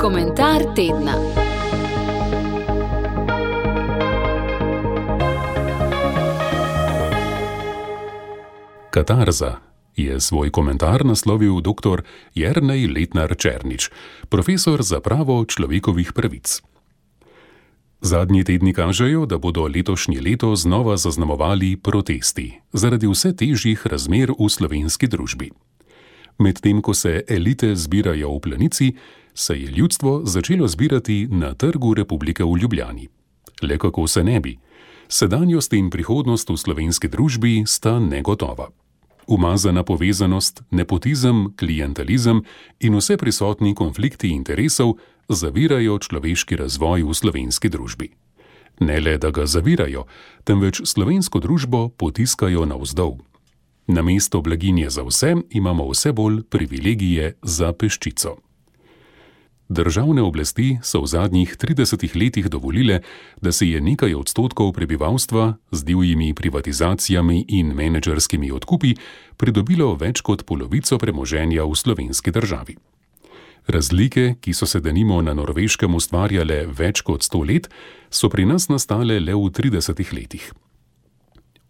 Komentar tedna. Katarza je svoj komentar naslovil dr. Jrnej Letnar Černič, profesor za pravo človekovih pravic. Zadnji tedni kažejo, da bodo letošnje leto znova zaznamovali protesti zaradi vse težjih razmer v slovenski družbi. Medtem ko se elite zbirajo v planici, se je ljudstvo začelo zbirati na trgu Republike v Ljubljani. Le kako se ne bi? Sedanjost in prihodnost v slovenski družbi sta negotova. Umazana povezanost, nepotizem, klientelizem in vse prisotni konflikti interesov zavirajo človeški razvoj v slovenski družbi. Ne le, da ga zavirajo, temveč slovensko družbo potiskajo navzdol. Na mesto blaginje za vse imamo vse bolj privilegije za peščico. Državne oblasti so v zadnjih 30 letih dovolile, da se je nekaj odstotkov prebivalstva z divjimi privatizacijami in menedžerskimi odkupi pridobilo več kot polovico premoženja v slovenski državi. Razlike, ki so se denimo na norveškem ustvarjale več kot sto let, so pri nas nastale le v 30 letih.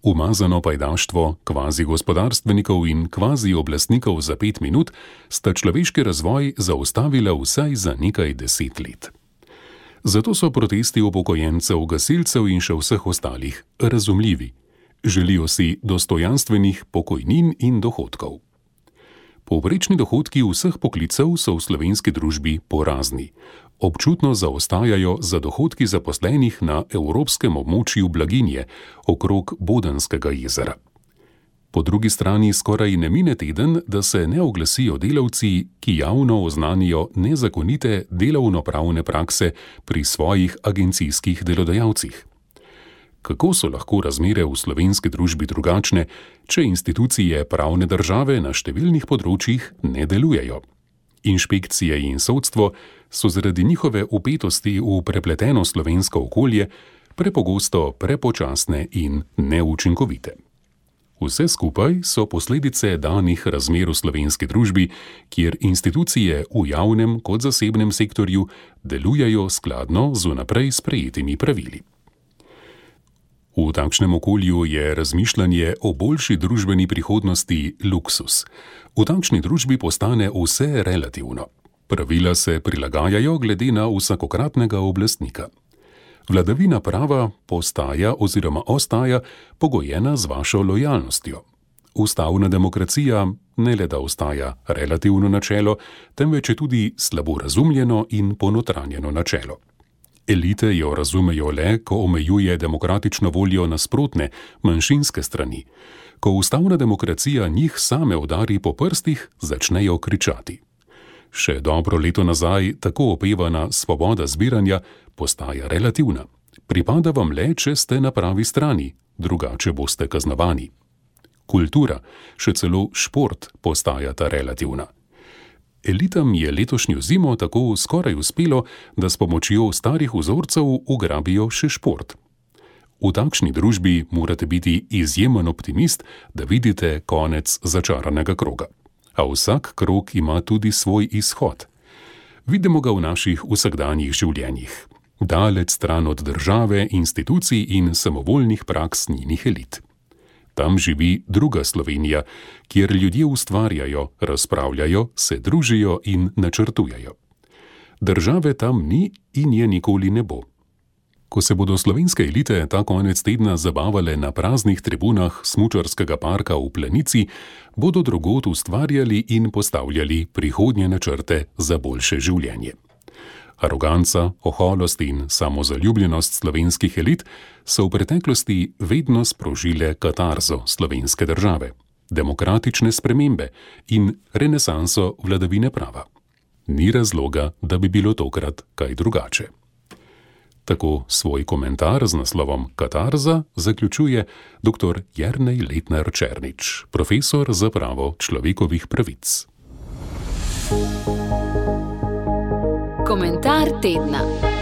Umazano pajdaštvo kvazi gospodarstvenikov in kvazi oblastnikov za pet minut sta človeški razvoj zaustavila vsaj za nekaj deset let. Zato so protesti upokojencev, gasilcev in še vseh ostalih razumljivi. Želijo si dostojanstvenih pokojnin in dohodkov. Povprečni dohodki vseh poklicev so v slovenski družbi porazni. Občutno zaostajajo za dohodki zaposlenih na evropskem območju blaginje okrog Bodenskega jezera. Po drugi strani skoraj ne mine teden, da se ne oglasijo delavci, ki javno oznanijo nezakonite delovno-pravne prakse pri svojih agencijskih delodajalcih kako so lahko razmere v slovenski družbi drugačne, če institucije pravne države na številnih področjih ne delujejo. Inšpekcije in sodstvo so zaradi njihove upetosti v prepleteno slovensko okolje prepogosto prepočasne in neučinkovite. Vse skupaj so posledice danih razmer v slovenski družbi, kjer institucije v javnem kot zasebnem sektorju delujejo skladno z vnaprej sprejetimi pravili. V takšnem okolju je razmišljanje o boljši družbeni prihodnosti luksus. V takšni družbi postane vse relativno. Pravila se prilagajajo glede na vsakokratnega oblastnika. Vladavina prava postaja oziroma ostaja pogojena z vašo lojalnostjo. Ustavna demokracija ne le da ostaja relativno načelo, temveč je tudi slabo razumljeno in ponotranjeno načelo. Elite jo razumejo le, ko omejuje demokratično voljo nasprotne, manjšinske strani. Ko ustavna demokracija njih same udari po prstih, začnejo kričati. Še dobro leto nazaj tako opevana svoboda zbiranja postaja relativna. Pripada vam le, če ste na pravi strani, drugače boste kaznovani. Kultura, še celo šport postajata relativna. Elitam je letošnjo zimo tako skoraj uspelo, da s pomočjo starih vzorcev ugrabijo še šport. V takšni družbi morate biti izjemen optimist, da vidite konec začaranega kroga. A vsak krog ima tudi svoj izhod. Vidimo ga v naših vsakdanjih življenjih, daleč stran od države, institucij in samovoljnih praks njinih elit. Tam živi druga Slovenija, kjer ljudje ustvarjajo, razpravljajo, se družijo in načrtujejo. Države tam ni in je nikoli ne bo. Ko se bodo slovenske elite ta konec tedna zabavale na praznih tribunah smučarskega parka v Plenici, bodo drugot ustvarjali in postavljali prihodnje načrte za boljše življenje. Aroganca, oholost in samozaljubljenost slovenskih elit so v preteklosti vedno sprožile katarzo slovenske države, demokratične spremembe in renesanso vladavine prava. Ni razloga, da bi bilo tokrat kaj drugače. Tako svoj komentar z naslovom Katarza zaključuje dr. Jrnej Letner Černič, profesor za pravo človekovih pravic. Komentar tedna.